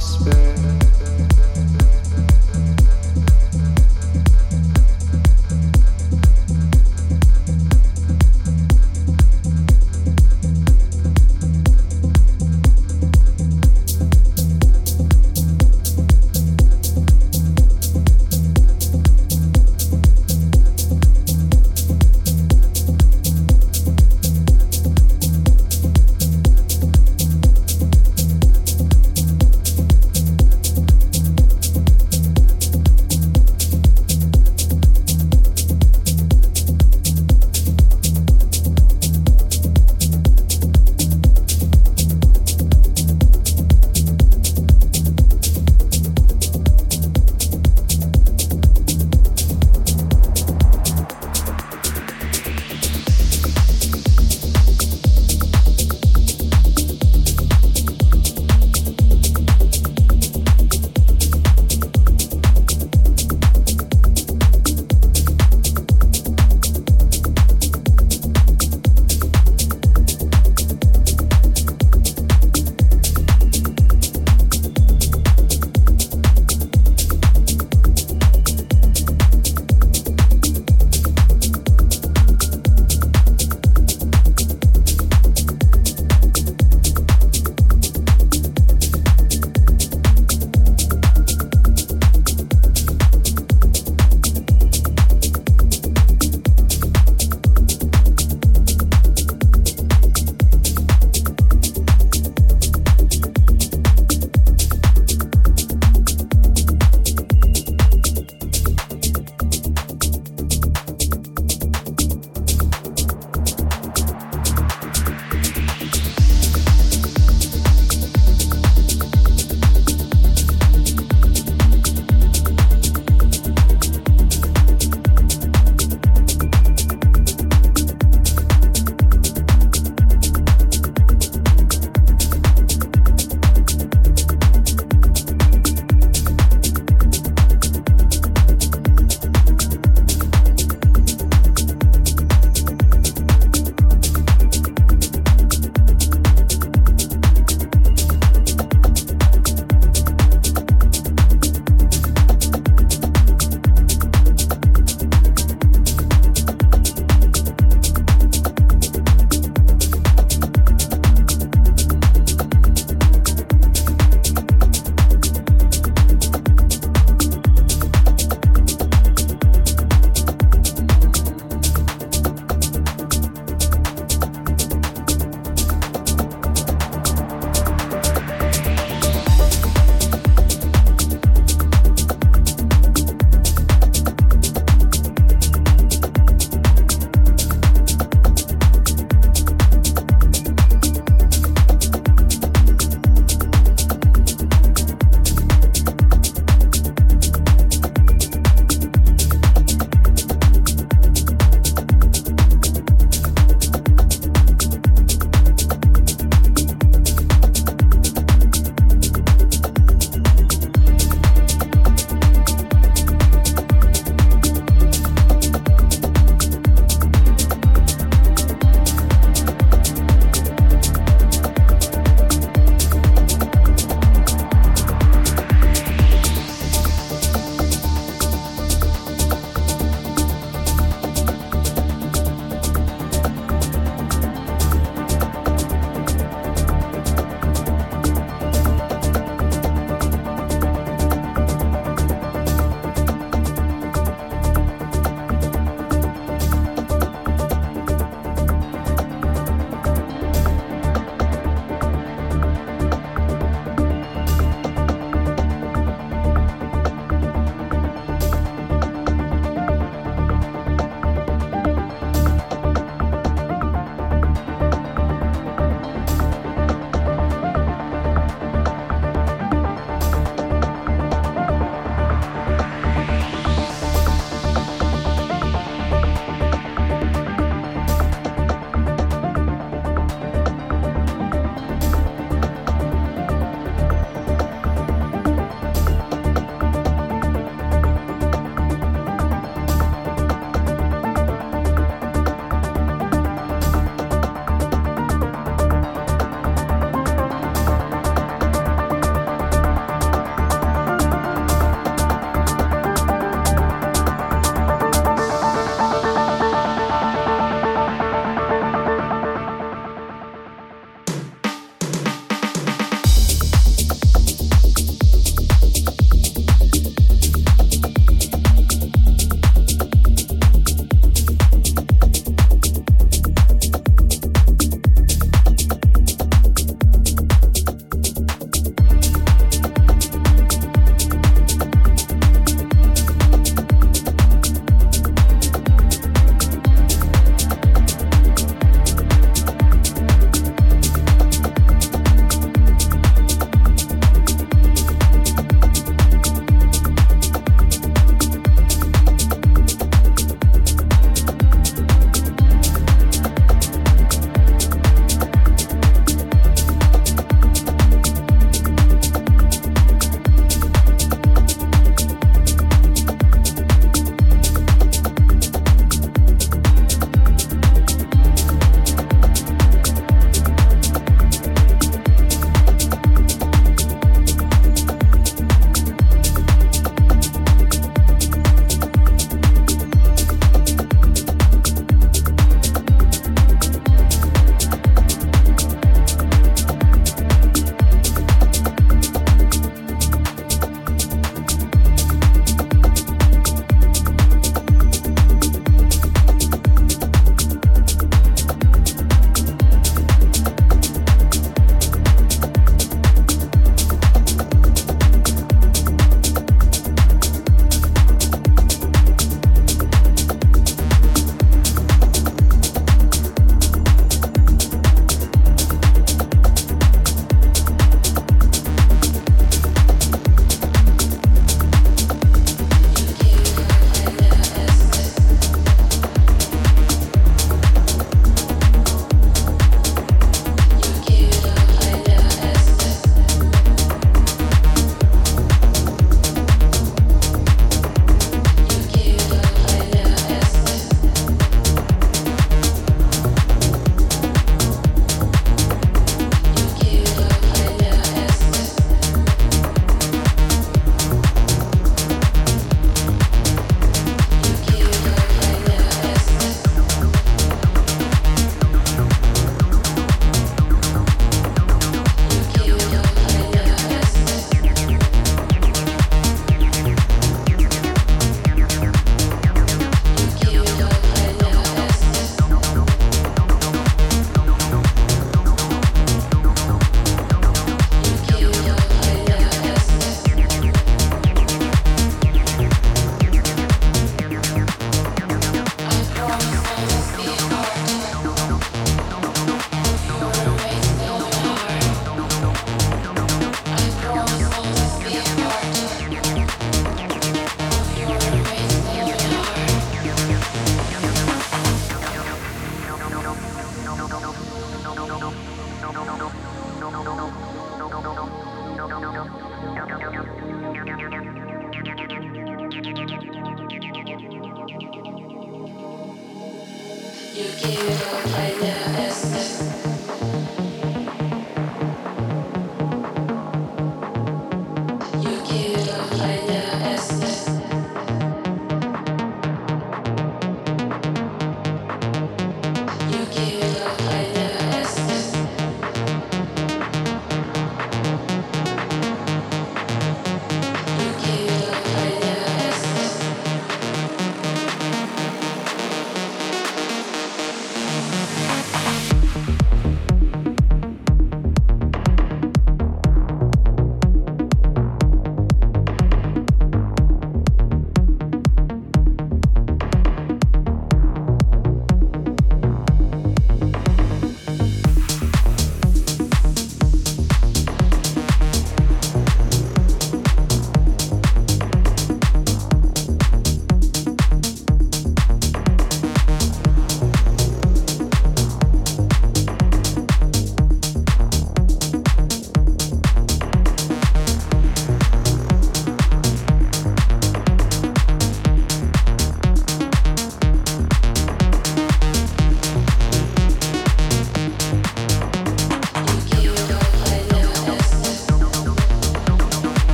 spare